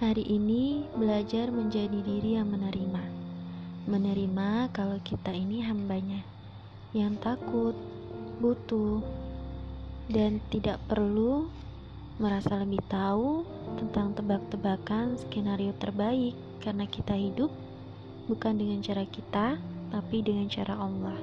Hari ini belajar menjadi diri yang menerima. Menerima kalau kita ini hambanya, yang takut, butuh, dan tidak perlu merasa lebih tahu tentang tebak-tebakan skenario terbaik karena kita hidup bukan dengan cara kita, tapi dengan cara Allah.